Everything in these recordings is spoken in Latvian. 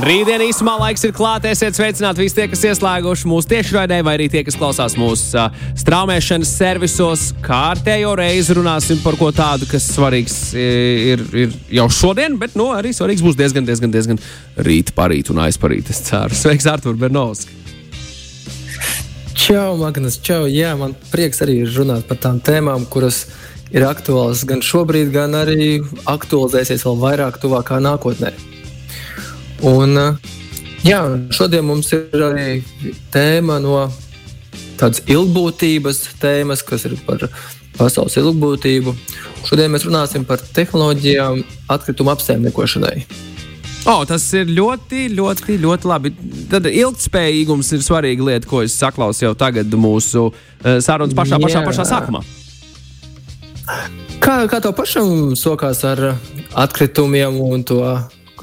Rītdien īsumā laiks ir klāts. Esiet sveicināti visi tie, kas ieslēguši mūsu tiešraidē, vai arī tie, kas klausās mūsu uh, straumēšanas servisos. Kārtējo reizi runāsim par ko tādu, kas svarīgs ir, ir jau šodien, bet nu, arī svarīgs būs diezgan, diezgan, diezgan rīt, parīt un aizparīt. Es ceru. Sveiks, Artur Bernovs! Čau, Magnus, čau! Jā, man prieks arī runāt par tām tēmām, kuras ir aktuālas gan šobrīd, gan arī aktualizēsies vēl vairāk tuvākā nākotnē. Un, jā, šodien mums ir arī tēma no tādas ilgbūtības tēmas, kas ir par pasaules ilgbūtību. Šodien mēs runāsim par tehnoloģijām atkritumu apsaimniekošanai. Oh, tas ir ļoti, ļoti, ļoti labi. Tad ilgspējīgums ir svarīga lieta, ko es saklausīju jau tagad mūsu sarunas pašā, pašā, pašā sākumā. Kā, kā tev pašam sokās ar atkritumiem un to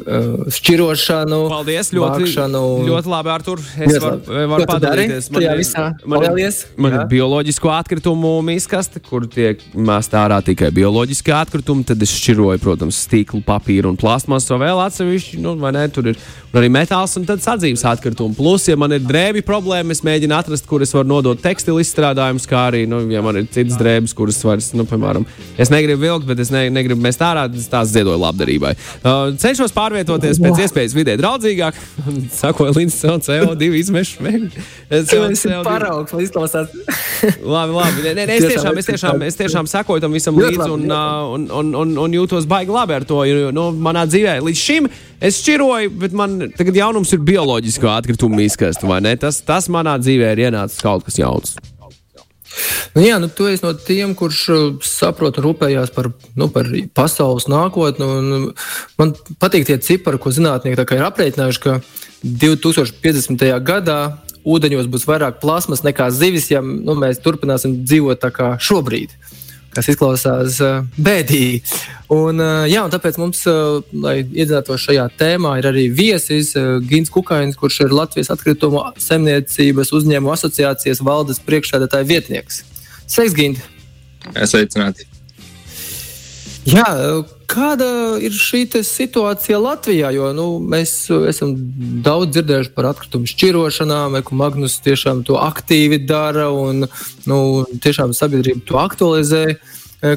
uh, šķirošanu. Paldies, ļoti, vākšanu. ļoti labi, Artur. Es varu var padalīties. Man, visā, man, Palies, man ir bioloģisko atkritumu miskaste, kur tiek mēst ārā tikai bioloģiski atkritumi. Tad es šķiroju, protams, stīklu, papīru un plastmasu vēl atsevišķi. Nu, vai ne, tur ir arī metāls un tad sadzīves atkritumi. Plus, ja man ir drēbi problēma, es mēģinu atrast, kur es varu nodot tekstilu izstrādājumus, kā arī, nu, ja man ir citas drēbes, kuras vairs, nu, piemēram, es negribu vilkt, bet es ne, negribu mest ārā, tas tās ziedoju labdarībai. Uh, cenšos pārvietoties pēc iespējas vidē draudzīgāk, sakoju līdz CO2 izmešu. Tas ir paraugs, lai izklausās. labi, labi. Nē, nē, es, tiešām, es, tiešām, es tiešām sakoju tam visam līdzi un, un, un, un, un jūtos baigi labi ar to. Jo, nu, manā dzīvē līdz šim es šķiroju, bet man tagad jaunums ir bioloģisko atkritumu izkastu. Tas, tas manā dzīvē ir ienācis kaut kas jauns. Nu, jā, nu, tu esi no tiem, kurš saprot un rūpējās par, nu, par pasaules nākotni. Man patīk tie cipari, ko zinātnieki ir aprēķinājuši, ka 2050. gadā ūdeņos būs vairāk plasmas nekā zivis, ja nu, mēs turpināsim dzīvot tā kā šobrīd kas izklausās uh, bēdīgi. Un, uh, jā, un tāpēc mums, uh, lai iedzinātos šajā tēmā, ir arī viesis Gins Kukainis, kurš ir Latvijas atkritumu saimniecības uzņēmumu asociācijas valdes priekšsēdētāja vietnieks. Sveiks, Gint! Sveicināti! Jā, kāda ir šī situācija Latvijā? Jo nu, mēs esam daudz dzirdējuši par atkritumu šķirošanām, ka Magnus tiešām to aktīvi dara un nu, tiešām sabiedrība to aktualizē.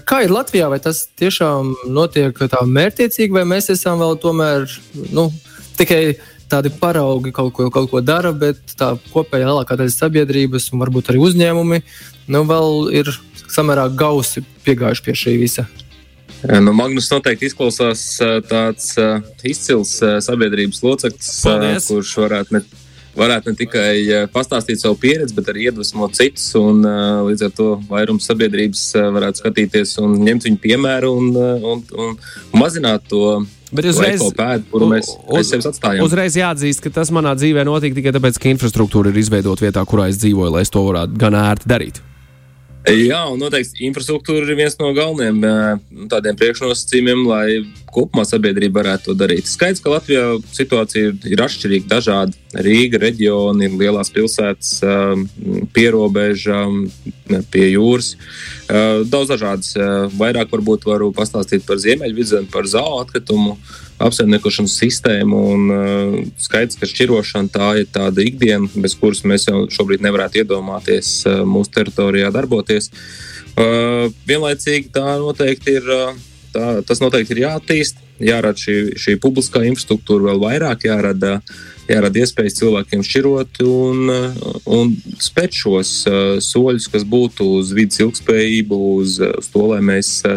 Kā ir Latvijā? Vai tas tiešām notiek tā mērķiecīgi, vai mēs esam vēl tomēr nu, tikai tādi paraugi kaut ko, kaut ko dara, bet tā kopējā lielākā daļa sabiedrības un varbūt arī uzņēmumi nu, vēl ir samērā gausi piegājuši pie šī visa? Nu, Magnus noteikti izklausās tāds izcils sabiedrības loceklis, Paldies. kurš varētu ne, varētu ne tikai pastāstīt savu pieredzi, bet arī iedvesmot citus. Un, līdz ar to vairums sabiedrības varētu skatīties un ņemt viņu piemēru un, un, un, mazināt to. Bet uzreiz, pēdu, kuru mēs uz, sev atstājam. Uzreiz jāatzīst, ka tas manā dzīvē notika tikai tāpēc, ka infrastruktūra ir izveidota vietā, kurā es dzīvoju, lai es to varētu gan ērti darīt. Jā, un noteikti infrastruktūra ir viens no galvenajiem tādiem priekšnosacījumiem, lai kopumā sabiedrība varētu to darīt. Skaidrs, ka Latvijā situācija ir, ir atšķirīga, dažāda. Rīga reģioni, lielās pilsētas, pierobeža, pie jūras. Daudz dažādas. Vairāk varbūt varu pastāstīt par Ziemeļvidzemi, par zālu atkritumu apsaimniekošanas sistēmu. Un, uh, skaidrs, ka šķirošana tā ir tāda ikdiena, bez kuras mēs jau šobrīd nevarētu iedomāties uh, mūsu teritorijā darboties. Uh, vienlaicīgi tā noteikti ir. Uh, Tā, tas noteikti ir jāattīst, jārada šī, šī publiskā infrastruktūra vēl vairāk, jārada, jārada iespējas cilvēkiem šķirot un, un spēt šos uh, soļus, kas būtu uz vidas ilgspējību, uz, uz to, lai mēs uh,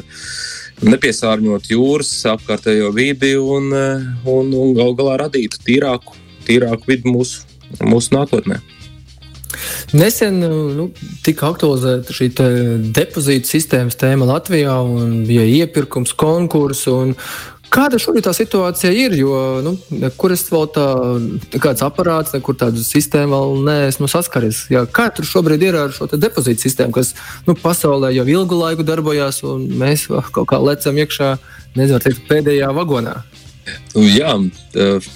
nepiesārņot jūras apkārtējo vidi un, un, un gal galā radītu tīrāku, tīrāku vidi mūsu, mūsu nākotnē. Nesen nu, tika aktualizēta šī depozīta sistēmas tēma Latvijā, un bija iepirkums, konkurss. Kāda šobrīd tā situācija ir? Jo nu, nekur es vēl tādu kāds aparāts, nekur tādu sistēmu vēl neesmu saskaries. Jā, kā tur šobrīd ir ar šo depozītu sistēmu, kas nu, pasaulē jau ilgu laiku darbojās, un mēs kaut kā lecam iekšā nezinu, teikt, pēdējā vagonā? Nu, jā,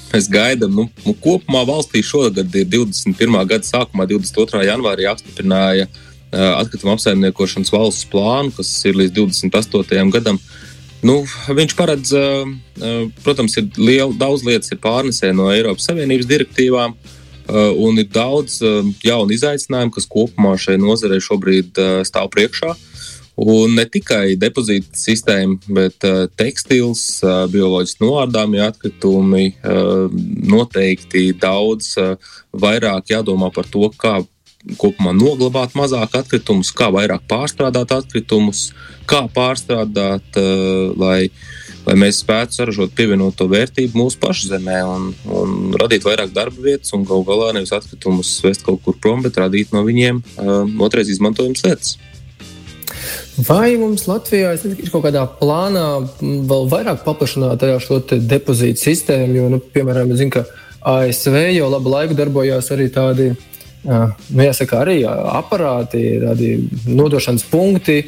mēs gaidām, nu, nu, kopumā valstī šogad ir 21. gada sākumā, 22. janvārī apstiprināja atkrituma apsaimniekošanas valsts plānu, kas ir līdz 28. gadam. Nu, viņš paredz, protams, ir liela, daudz lietas pārnesē no Eiropas Savienības direktīvām, un ir daudz jaunu izaicinājumu, kas kopumā šai nozarei šobrīd stāv priekšā. Un ne tikai depozīta sistēma, bet uh, tekstils, uh, bioloģiski noārdāmie atkritumi, uh, noteikti daudz uh, vairāk jādomā par to, kā kopumā noglabāt mazāk atkritumus, kā vairāk pārstrādāt atkritumus, kā pārstrādāt, uh, lai, lai mēs spētu saražot pievienoto vērtību mūsu pašu zemē un, un radīt vairāk darba vietas un galu galā nevis atkritumus vest kaut kur prom, bet radīt no viņiem uh, otrais izmantojums lietas. Vai mums Latvijā ir kaut kādā plānā vēl vairāk paplašināt šo depozītu sistēmu? Jo, nu, piemēram, zinu, ka ASV jau labu laiku darbojās arī tādi, nu, jāsaka, arī aparāti, tādi nodošanas punkti,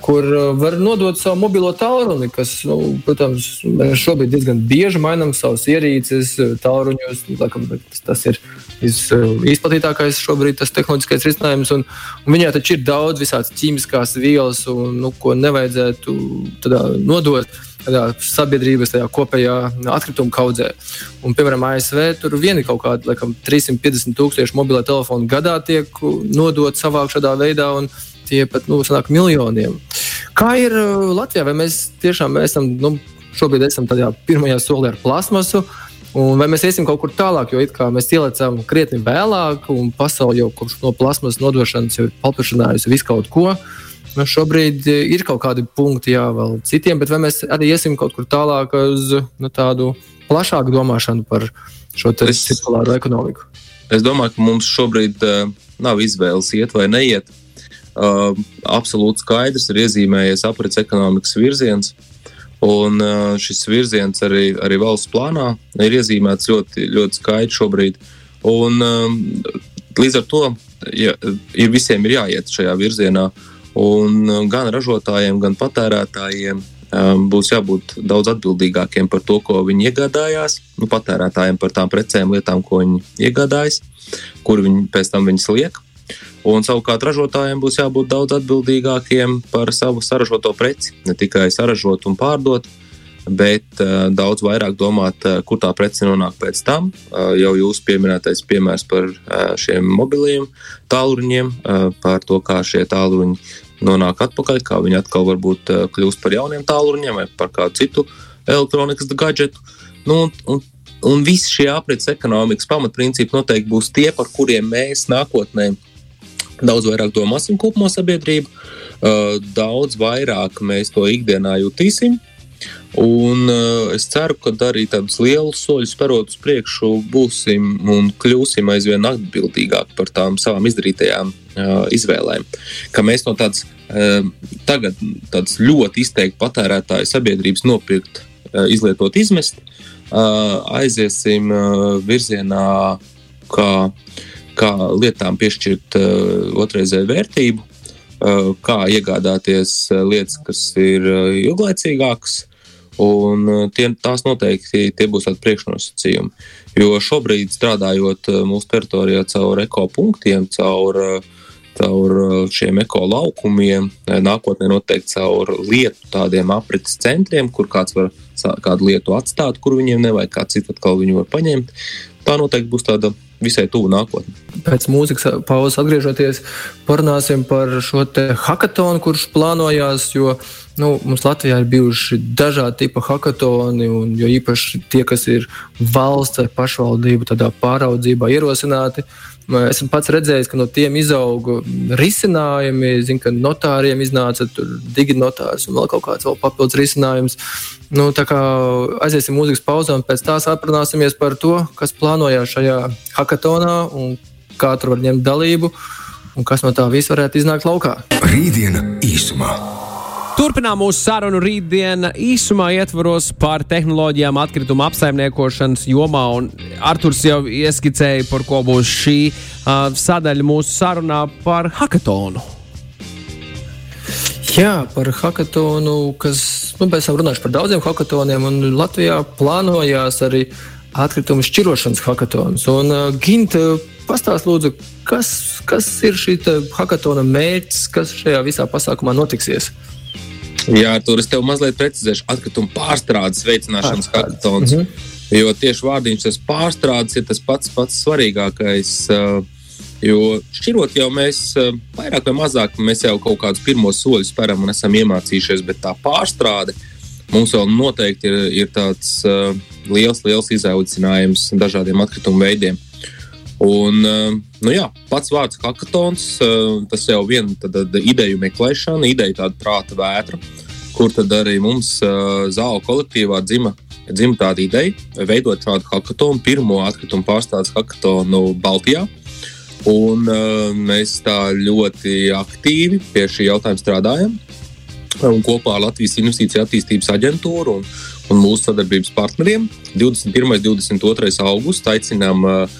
kur var nodot savu mobilo tālruni, kas, nu, protams, mēs šobrīd diezgan bieži mainām savus ierīces, tālruņus. Laikam, tas ir izplatītākais šobrīd tas tehnoloģiskais risinājums. Un, un viņā taču ir daudz visādas ķīmiskās vielas, un, nu, ko nevajadzētu tādā, nodot. Tādā sabiedrības tajā kopējā atkrituma kaudzē. Un, piemēram, ASV tur vieni kaut kādi laikam, 350 tūkstoši mobilā telefona gadā tiek nodot savāk šādā veidā, un tie pat nu, sanāk miljoniem. Kā ir Latvijā? Vai mēs tiešām esam, nu, šobrīd esam tajā pirmajā solī ar plasmasu? Uh, Un vai mēs iesim kaut kur tālāk, jo mēs ielicām krietni vēlāk, un pasaule jau kopš no plasmas nodošanas ir paplašinājusi visu kaut ko. Nu, šobrīd ir kaut kādi punkti, jā, vēl citiem, bet vai mēs arī iesim kaut kur tālāk uz nu, tādu plašāku domāšanu par šo cirkulāro ekonomiku? Es domāju, ka mums šobrīd uh, nav izvēles iet vai neiet. Uh, absolūti skaidrs ir iezīmējies aprits ekonomikas virziens. Uh, Un šis virziens arī, arī valsts plānā ir iezīmēts ļoti, ļoti skaidri šobrīd. Un, līdz ar to ja, ir visiem ir jāiet šajā virzienā. Un gan ražotājiem, gan patērētājiem būs jābūt daudz atbildīgākiem par to, ko viņi iegādājās. Nu, patērētājiem par tām precēm, lietām, ko viņi iegādājas, kur viņi pēc tam viņas liek. Un savukārt ražotājiem būs jābūt daudz atbildīgākiem par savu saražoto preci. Ne tikai saražot un pārdot, bet uh, daudz vairāk domāt, uh, kur tā prece nonāk pēc tam. Uh, jau jūs pieminētais piemērs par uh, šiem mobiliem tālruņiem, uh, par to, kā šie tālruņi nonāk atpakaļ, kā viņi atkal varbūt uh, kļūst par jauniem tālruņiem vai par kādu citu elektronikas gadgetu. Nu, un, un, un visi šie aprits ekonomikas pamatprincipi noteikti būs tie, par kuriem mēs nākotnē Daudz vairāk domāsim kopumā sabiedrība, uh, daudz vairāk mēs to ikdienā jutīsim. Un uh, es ceru, ka arī tādus lielus soļus spērot uz priekšu, būsim un kļūsim aizvien atbildīgāki par tām savām izdarītajām uh, izvēlēm. Ka mēs no tādas tagad tādas ļoti izteikti patērētāju sabiedrības nopirkt, izlietot, izmest, aiziesim virzienā, kā uh, kā lietām piešķirt uh, otrreizēju vērtību, uh, kā iegādāties uh, lietas, kas ir ilglaicīgākas. Un tie, tās noteikti tie būs tādi priekšnosacījumi. Jo šobrīd, strādājot mūsu teritorijā caur ekopunktiem, caur, caur šiem ekolaukumiem, nākotnē noteikti caur lietu tādiem aprits centriem, kur kāds var kādu lietu atstāt, kur viņiem nevajag, kāds cits atkal viņu var paņemt. Tā noteikti būs tāda visai tuvu nākotnē. Pēc mūzikas pauzes atgriežoties, parunāsim par šo hackathonu, kurš plānojās. Jo nu, mums Latvijā ir bijuši dažādi tipi hackathoni, un jo īpaši tie, kas ir valsts vai pašvaldību pāraudzībā ierosināti. Esmu pats redzējis, ka no tiem izauga risinājumi. Zinu, ka notāriem iznāca diginotārs un vēl kaut kāds vēl papildus risinājums. Nu, tā kā aiziesim mūzikas pauzē un pēc tās aprunāsimies par to, kas plānojās šajā hackathonā un kā tur var ņemt dalību un kas no tā viss varētu iznākt laukā. Rītdiena īsumā. Turpinām mūsu sarunu rītdienā īsumā ietvaros par tehnoloģijām atkrituma apsaimniekošanas jomā. Arthurs jau ieskicēja, par ko būs šī uh, sadaļa mūsu sarunā par hackathonu. Jā, par hackathonu, kas nu, mēs esam runājuši par daudziem hackathoniem, un Latvijā plānojās arī atkritumu šķirošanas hackathons. Un, uh, Ginta, pastāst lūdzu, kas, kas ir šī hackathona mērķis, kas šajā visā pasākumā notiksies? Jā, tur es tev mazliet precizēšu. Atkritumu pārstrādes veicināšanas hackathons. Mm -hmm. Jo tieši vārdiņš tas pārstrādes ir tas pats pats svarīgākais. Jo šķirot jau mēs vairāk vai mazāk, mēs jau kaut kādus pirmos soļus speram un esam iemācījušies, bet tā pārstrāde mums vēl noteikti ir, ir tāds liels, liels izaicinājums dažādiem atkritumu veidiem. Un, nu jā, pats vārds hackathons, tas jau ir viena ideju meklēšana, ideja tāda prāta vētra, kur tad arī mums zāle kolektīvā dzima, dzima tāda ideja, veidot šādu hackathonu, pirmo atkritumu pārstādes hackathonu Baltijā. Un, uh, mēs tā ļoti aktīvi pie šī jautājuma strādājam. Un kopā ar Latvijas Investīciju attīstības aģentūru un, un mūsu sadarbības partneriem 21. un 22. augustā aicinām uh,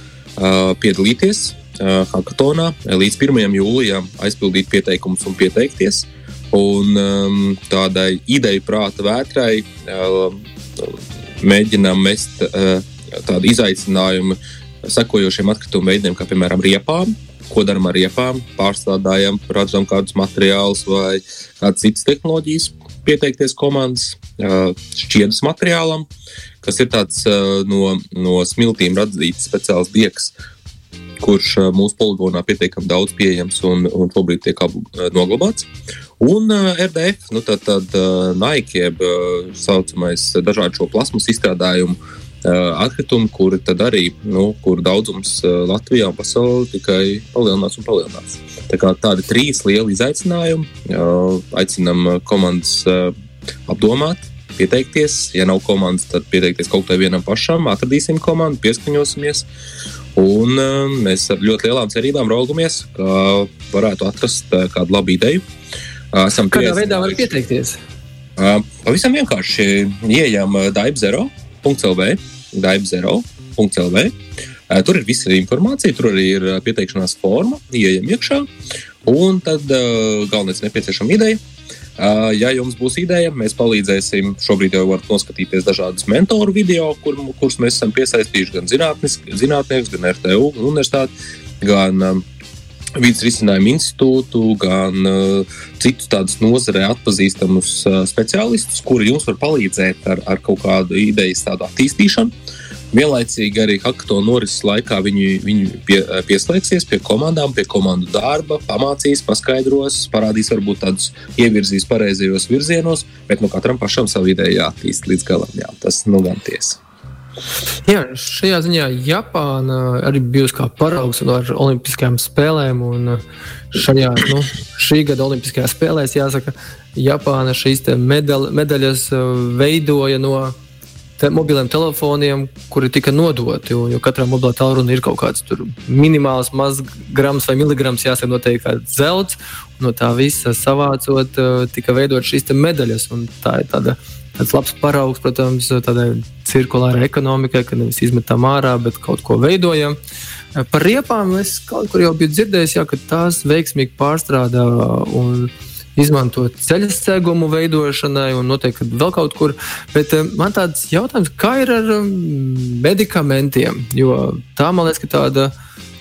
piedalīties hackathonā līdz 1. jūlijam, aizpildīt pieteikumus un pieteikties. Un um, tādai ideju prāta vētrai uh, mēģinām mest uh, tādu izaicinājumu sekojošiem atkritumu veidiem, kā piemēram riepām. Ko darām ar riepām? Pārstrādājam, redzam kādus materiālus vai kādas citas tehnoloģijas, pieteikties komandas, uh, šķiedras materiālam, kas ir tāds uh, no, no smiltīm radīts speciāls diegs, kurš mūsu poligonā pietiekami daudz pieejams un, un šobrīd tiek noglabāts. Un RDF, nu, tad, tad Nike, jeb tā saucamais dažādu šo plasmas izstrādājumu atkritumi, kuri tad arī, nu, kur daudzums Latvijā un pasaulē tikai palielinās un palielinās. Tā kā tādi trīs lieli izaicinājumi. Aicinam komandas apdomāt, pieteikties. Ja nav komandas, tad pieteikties kaut kādai vienam pašam, atradīsim komandu, pieskaņosimies. Un uh, mēs ar ļoti lielām cerībām raugamies, ka varētu atrast uh, kādu labu ideju. Uh, Kādā veidā var pieteikties? Pavisam vienkārši ieejam daibzero.lv, daibzero.lv. Tur ir visa informācija, tur arī ir pieteikšanās forma, ieejam iekšā. Un tad galvenais nepieciešama ideja Ja jums būs ideja, mēs palīdzēsim. Šobrīd jau varat noskatīties dažādus mentoru video, kur, kurus mēs esam piesaistījuši gan zinātniekus, gan RTU universitāti, gan um, Vides risinājumu institūtu, gan uh, citus tādus nozarē atpazīstamus uh, speciālistus, kuri jums var palīdzēt ar, ar kaut kādu idejas attīstīšanu. Vienlaicīgi arī hackathon norises laikā viņi, viņi pie, pieslēgsies pie komandām, pie komandu darba, pamācīs, paskaidros, parādīs, varbūt tādus ievirzīs pareizajos virzienos, bet nu, katram pašam savu ideju jāattīst līdz galam. Jā, tas nu gan tiesa. Jā, šajā ziņā Japāna arī bijusi kā paraugs ar Olimpiskajām spēlēm. Šajā, nu, šī gada Olimpiskajās spēlēs, jāsaka, Japāna šīs medaļ, medaļas veidoja no te, mobiliem telefoniem, kuri tika nodoti. Un, jo katrā mobilā tālrunī ir kaut kāds minimāls mazs grams vai miligrams, jāsaka, noteikti kāds zelts. No tā visa savācot, eh, tika veidot šīs medaļas. Tā ir tāda, tāds labs paraugs, protams, tādai cirkulārai ekonomikai, ka nevis izmetam ārā, bet kaut ko veidojam. Par riepām es kaut kur jau biju dzirdējis, jā, ka tās veiksmīgi pārstrādā un izmantot ceļu segumu veidošanai un noteikti vēl kaut kur. Bet eh, man tāds jautājums, kā ir ar um, medikamentiem? Jo tā man liekas, ka tāda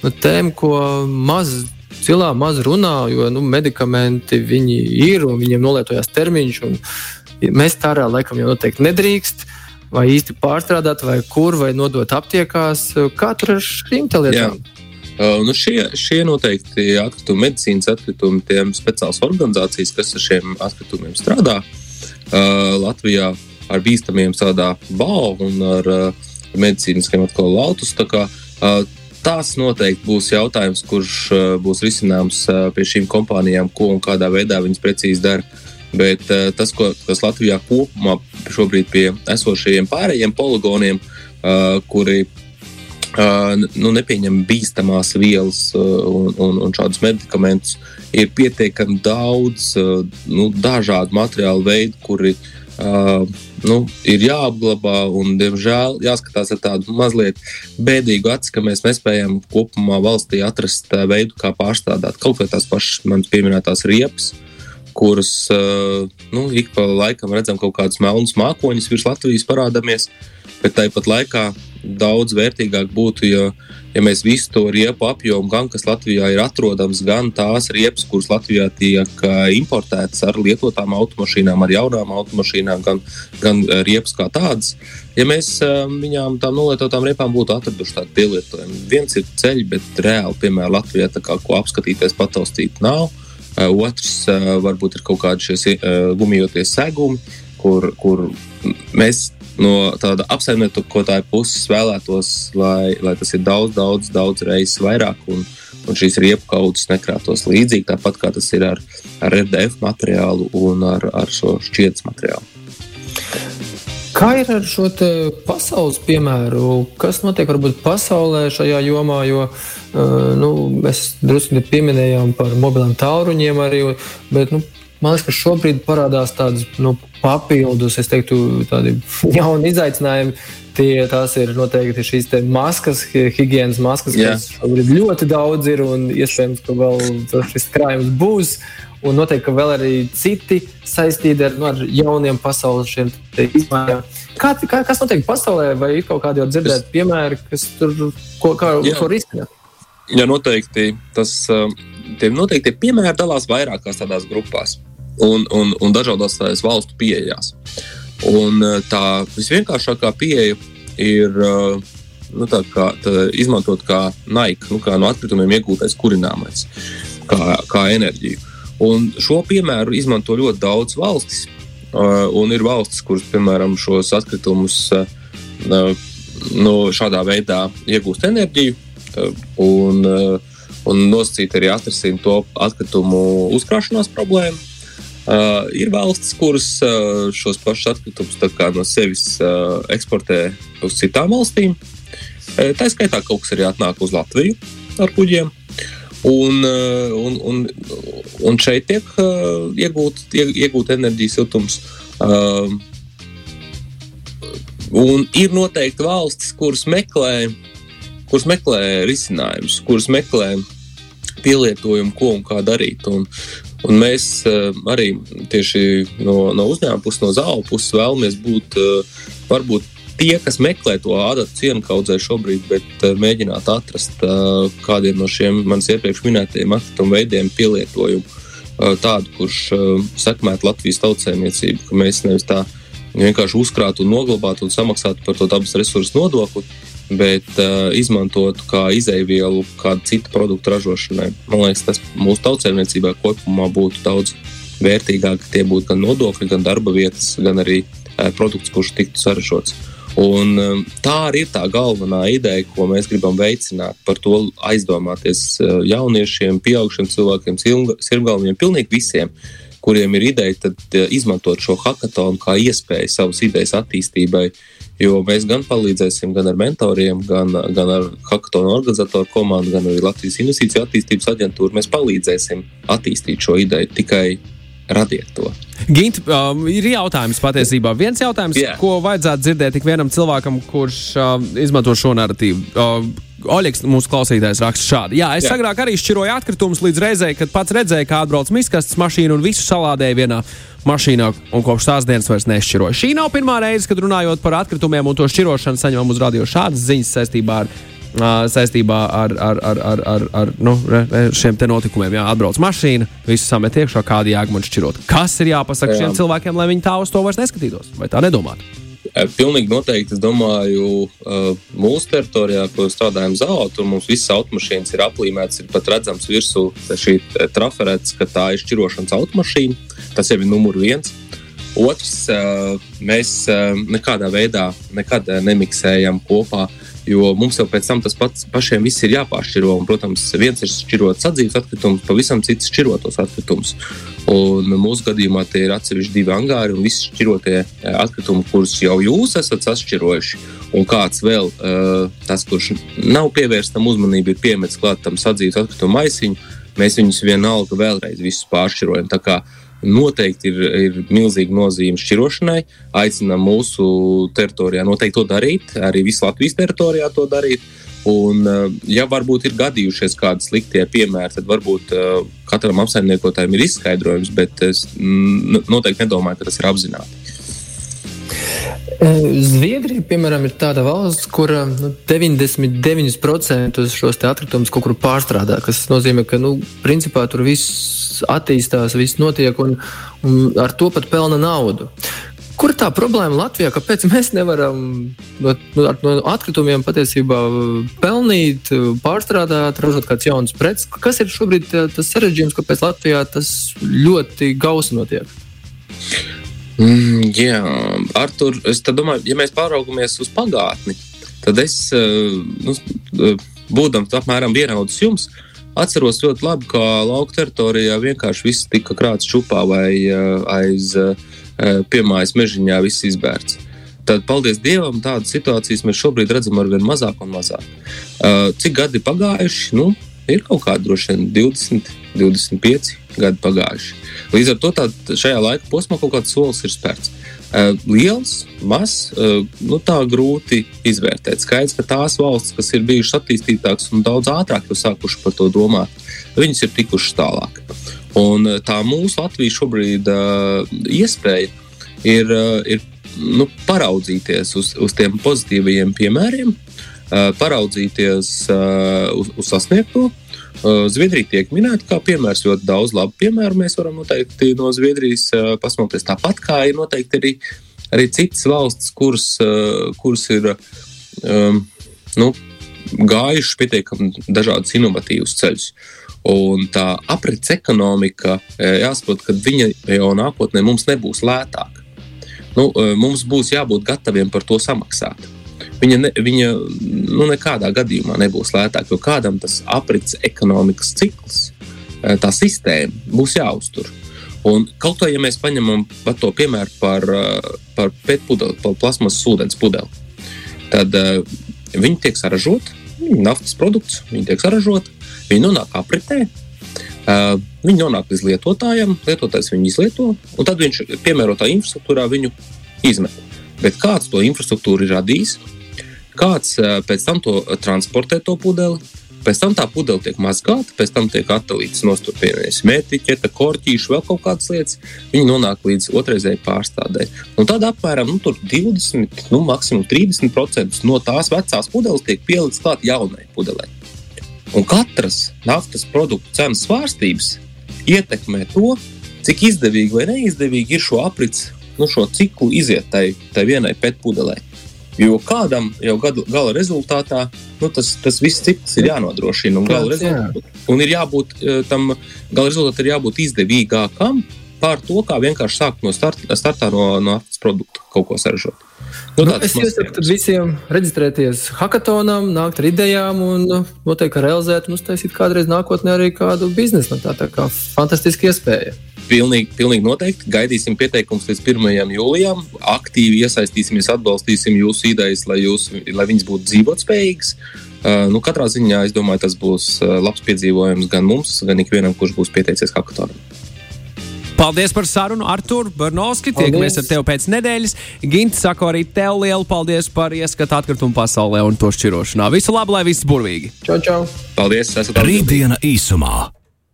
nu, tēma, ko maz cilvēki maz runā, jo nu, medikamenti ir un viņiem nolietojās termiņš. Mēs tā arī laikam jau noteikti nedrīkst. Vai īsti pārstrādāt, vai kur, vai nodot aptiekās. Kā tur ar šīm lietām? Jā. Uh, nu šie, šie noteikti atkritumi, medicīnas atkritumi, tiem speciālas organizācijas, kas ar šiem atkritumiem strādā uh, Latvijā ar bīstamiem strādā BAO un ar uh, medicīniskiem atkal lautus. Tā kā, uh, tās noteikti būs jautājums, kurš uh, būs risināms uh, pie šīm kompānijām, ko un kādā veidā viņas precīzi dara. Bet uh, tas, ko, kas Latvijā kopumā šobrīd pie esošajiem pārējiem poligoniem, uh, kuri nu, nepieņem bīstamās vielas un, un, un šādus medikamentus. Ir pietiekami daudz nu, dažādu materiālu veidu, kuri nu, ir jāapglabā. Un, diemžēl jāskatās ar tādu mazliet bēdīgu aci, ka mēs nespējam kopumā valstī atrast veidu, kā pārstrādāt kaut vai tās pašas manas pieminētās riepas. kuras nu, ik pa laikam redzam kaut kādus melnus mākoņus virs Latvijas parādāmies, bet tāpat laikā daudz vērtīgāk būtu, ja, ja mēs visu to riepu apjomu, gan kas Latvijā ir atrodams, gan tās riepas, kuras Latvijā tiek importētas ar lietotām automašīnām, ar jaunām automašīnām, gan, gan riepas kā tādas, ja mēs viņām tām nolietotām riepām būtu atraduši tādu pielietojumu. Viens ir ceļš, bet reāli, piemēram, Latvijā kā ko apskatīties, pataustīt nav. Otrs varbūt ir kaut kādi šie gumijoties segumi, kur, kur mēs no tāda apsaimniekotāja puses vēlētos, lai, lai tas ir daudz, daudz, daudz reizes vairāk. Un, un šīs riepu kaudzes nekrātos līdzīgi, tāpat kā tas ir ar, ar RDF materiālu un ar, ar šo šķietas materiālu. Kā ir ar šo pasaules piemēru? Kas notiek varbūt pasaulē šajā jomā? Jo uh, nu, mēs drusku pieminējām par mobiliem tālruņiem arī, bet nu, man liekas, ka šobrīd parādās tādas nu, papildus, es teiktu, tādi jauni izaicinājumi. Tie, tās ir noteikti šīs maskas, higiēnas maskas, Jā. kas šobrīd ļoti daudz ir un iespējams, ka vēl šis krājums būs. Un noteikti, ka vēl arī citi saistīti ar, nu, ar jauniem pasaules izmaiņām. Kā, kā, kas notiek pasaulē, vai ir kaut kādi jau dzirdēti piemēri, kas tur ko, kā, ko risina? Jā, noteikti. Tas, tie noteikti piemēri dalās vairākās tādās grupās un, un, un dažādās valstu pieejās. Un eh, tā visvienkāršākā pieeja ir eh, nu, tā kā, tā izmantot kā naika, nu, kā no atkritumiem iegūtais kurināmais, kā, kā enerģiju. Un šo piemēru izmanto ļoti daudz valstis. Eh, un ir valstis, kuras, piemēram, šos atkritumus nu, šādā veidā iegūst enerģiju un, un nosacīt arī atrisināt to atkritumu uzkrāšanās problēmu. Uh, ir valstis, kuras uh, šos pašus atkritumus no sevis uh, eksportē uz citām valstīm. Uh, tā skaitā kaut kas arī atnāk uz Latviju ar kuģiem. Un, uh, un, un, un šeit tiek uh, iegūt, iegūt enerģijas siltums. Uh, un ir noteikti valstis, kuras meklē, kuras meklē risinājumus, kuras meklē pielietojumu, ko un kā darīt. Un, Un mēs uh, arī tieši no, no uzņēmuma puses, no zāles puses vēlamies būt uh, varbūt tie, kas meklē to adatu cienu kaudzē šobrīd, bet uh, mēģināt atrast uh, kādiem no šiem manis iepriekš minētajiem atkritumu veidiem pielietojumu. Uh, tādu, kurš uh, sekmētu Latvijas tautsēmniecību, ka mēs nevis tā vienkārši uzkrātu noglabātu un samaksātu par to dabas resursu nodokli, bet uh, izmantotu kā izēvielu kādu citu produktu ražošanai. Man liekas, tas mūsu tautsēmniecībā kopumā būtu daudz vērtīgāk. Tie būtu gan nodokļi, gan darba vietas, gan arī uh, produkts, kurš tiktu saražots. Un, um, tā arī ir tā galvenā ideja, ko mēs gribam veicināt. Par to aizdomāties uh, jauniešiem, pieaugušiem cilvēkiem, sirmgalviem, pilnīgi visiem, kuriem ir ideja, tad uh, izmantot šo hackathonu kā iespēju savas idejas attīstībai. Uh, Jo mēs gan palīdzēsim gan ar mentoriem, gan, gan ar hackathonu organizatoru komandu, gan arī Latvijas Investīciju attīstības aģentūru. Mēs palīdzēsim attīstīt šo ideju tikai radiet to. Gint, um, ir jautājums patiesībā. Viens jautājums, yeah. ko vajadzētu dzirdēt tik vienam cilvēkam, kurš um, izmanto šo narratīvu. Um, Oļegs, mūsu klausītājs, raksta šādi. Jā, es Jā. agrāk arī šķiroju atkritumus līdz reizei, kad pats redzēju, kā atbrauc miskastes mašīna un visu salādēju vienā mašīnā, un kopš tās dienas vairs nešķiroju. Šī nav pirmā reize, kad runājot par atkritumiem un to šķirošanu, saņemam uz radio šādas ziņas saistībā ar. Saistībā ar, ar, ar, ar, ar, ar nu, šiem notikumiem. Jā, atbrauc mašīna, visu samet iekšā, kāda jēga man šķirot. Kas ir jāpasaka jā. šiem cilvēkiem, lai viņi tā uz to vairs neskatītos vai tā nedomātu? Pilnīgi noteikti. Es domāju, mūsu teritorijā, kur strādājam zālē, tur mums visas automašīnas ir aplīmētas, ir pat redzams virsū šī traferēts, ka tā ir šķirošanas automašīna. Tas jau ir numur viens. Otrs, mēs nekādā veidā nekad nemiksējam kopā Jo mums jau pēc tam tas pats pašiem viss ir jāpāršķiro. Un, protams, viens ir šķirot sadzīves atkritumus, pavisam cits šķirotos atkritumus. Un mūsu gadījumā tie ir atsevišķi divi angāri un visi šķirotie atkritumi, kurus jau jūs esat sašķirojuši. Un kāds vēl, tas, kurš nav pievērsts tam uzmanību, ir piemetis klāt tam sadzīves atkritumu maisiņu, mēs viņus vienalga vēlreiz pāršķirojam noteikti ir, ir milzīga nozīme šķirošanai. Aicinām mūsu teritorijā noteikti to darīt, arī visu Latvijas teritorijā to darīt. Un, ja varbūt ir gadījušies kādi sliktie piemēri, tad varbūt katram apsaimniekotājam ir izskaidrojums, bet es noteikti nedomāju, ka tas ir apzināti. Zviedrija, piemēram, ir tāda valsts, kur nu, 99% šos atkritumus kaut kur pārstrādā. Tas nozīmē, ka nu, principā tur viss attīstās, viss notiek un, un ar to pat pelna naudu. Kur tā problēma Latvijā? Kāpēc mēs nevaram no, no, atkritumiem patiesībā pelnīt, pārstrādāt, ražot kāds jauns preces? Kas ir šobrīd tas sarežģījums, kāpēc Latvijā tas ļoti gausi notiek? Mm, jā, Artur, es domāju, ja mēs pāraugamies uz pagātni, tad es, nu, būdams apmēram vienaudzis jums, atceros ļoti labi, ka lauka teritorijā vienkārši viss tika krāts čupā vai aiz. Uh, Eh, piemājas mežiņā viss izbērts. Tad, paldies Dievam, tādas situācijas mēs šobrīd redzam ar vien mazāk un mazāk. Uh, cik gadi pagājuši? Nu, ir kaut kādi droši vien 20, 25 gadi pagājuši. Līdz ar to tā, šajā laika posmā kaut kāds solis ir spērts. Uh, liels, mazs, uh, nu, tā grūti izvērtēt. Skaidrs, ka tās valstis, kas ir bijušas attīstītākas un daudz ātrāk jau sākušas par to domāt, viņas ir tikušas tālāk. Un eh, tā mūsu Latvijas šobrīd uh, iespēja ir, uh, ir nu, paraudzīties uz, uz tiem pozitīvajiem piemēriem, uh, paraudzīties uz, uz sasniegto. Uh, Zviedrija tiek minēta kā piemērs, ļoti daudz labu piemēru mēs varam noteikti no Zviedrijas uh, pasmoties. Tāpat kā ir noteikti arī, arī citas valsts, kuras, uh, kuras ir um, nu, gājušas pietiekami dažādus inovatīvus ceļus. Un tā aprits ekonomika, jāsaprot, ka viņa jau nākotnē mums nebūs lētāka. Nu, mums būs jābūt gataviem par to samaksāt. Viņa, ne, viņa nu, nekādā gadījumā nebūs lētāka, jo kādam tas aprits ekonomikas cikls, e, tā sistēma būs jāuztur. Un kaut kā, ja mēs paņemam to piemēru par, par pēdu pudeli, par plasmasas ūdens pudeli, tad uh, viņi tiek saražoti, naftas produkts, viņi tiek saražoti, Viņi nonāk apritē, uh, viņi nonāk līdz lietotājam, lietotājs viņu izlieto, un tad viņš piemērotā infrastruktūrā viņu izmet. Bet kāds to infrastruktūru ir radījis, kāds pēc tam to transportē to pudeli, Pēc tam tā pudele tiek mazgāta, pēc tam tiek atdalīts nostūpienas mētīķa, korķīša, vēl kaut kādas lietas. Viņi nonāk līdz otrreizēji pārstādē. Un tad apmēram nu, 20, nu, maksimum 30% no tās vecās pudeles tiek pielikts klāt jaunai pudelei. Un katras naftas produktu cenas svārstības ietekmē to, cik izdevīgi vai neizdevīgi ir šo aprits, nu, šo ciklu iziet tai, tai vienai pētpudelē. Jo kādam jau gada, gala rezultātā nu, tas, tas viss cikls ir jānodrošina. Un, Kāds, jā. un ir jābūt eh, tam gala rezultātam, ir jābūt izdevīgākam pār to, kā vienkārši sākt no starta, startā no, no naftas produktu kaut ko saražot. Nu, nu, es iesaku visiem reģistrēties hackathonam, nākt ar idejām un nu, noteikti realizēt un uztaisīt kādreiz nākotnē arī kādu biznesu. Nu, tā, tā kā fantastiska iespēja. Pilnīgi, pilnīgi noteikti. Gaidīsim pieteikumus līdz 1. jūlijam. Aktīvi iesaistīsimies, atbalstīsim jūsu idejas, lai, jūs, lai viņas būtu dzīvotspējīgas. Uh, nu, katrā ziņā es domāju, tas būs uh, labs piedzīvojums gan mums, gan ikvienam, kurš būs pieteicies hackathonam. Paldies par sarunu, Artur Barnovski. Tiekamies ar tevi pēc nedēļas. Ginti, saku arī tev lielu paldies par ieskatu atkritumu pasaulē un to šķirošanā. Visu labu, lai viss burvīgi. Čau, čau. Paldies, esat Rītdiena īsumā.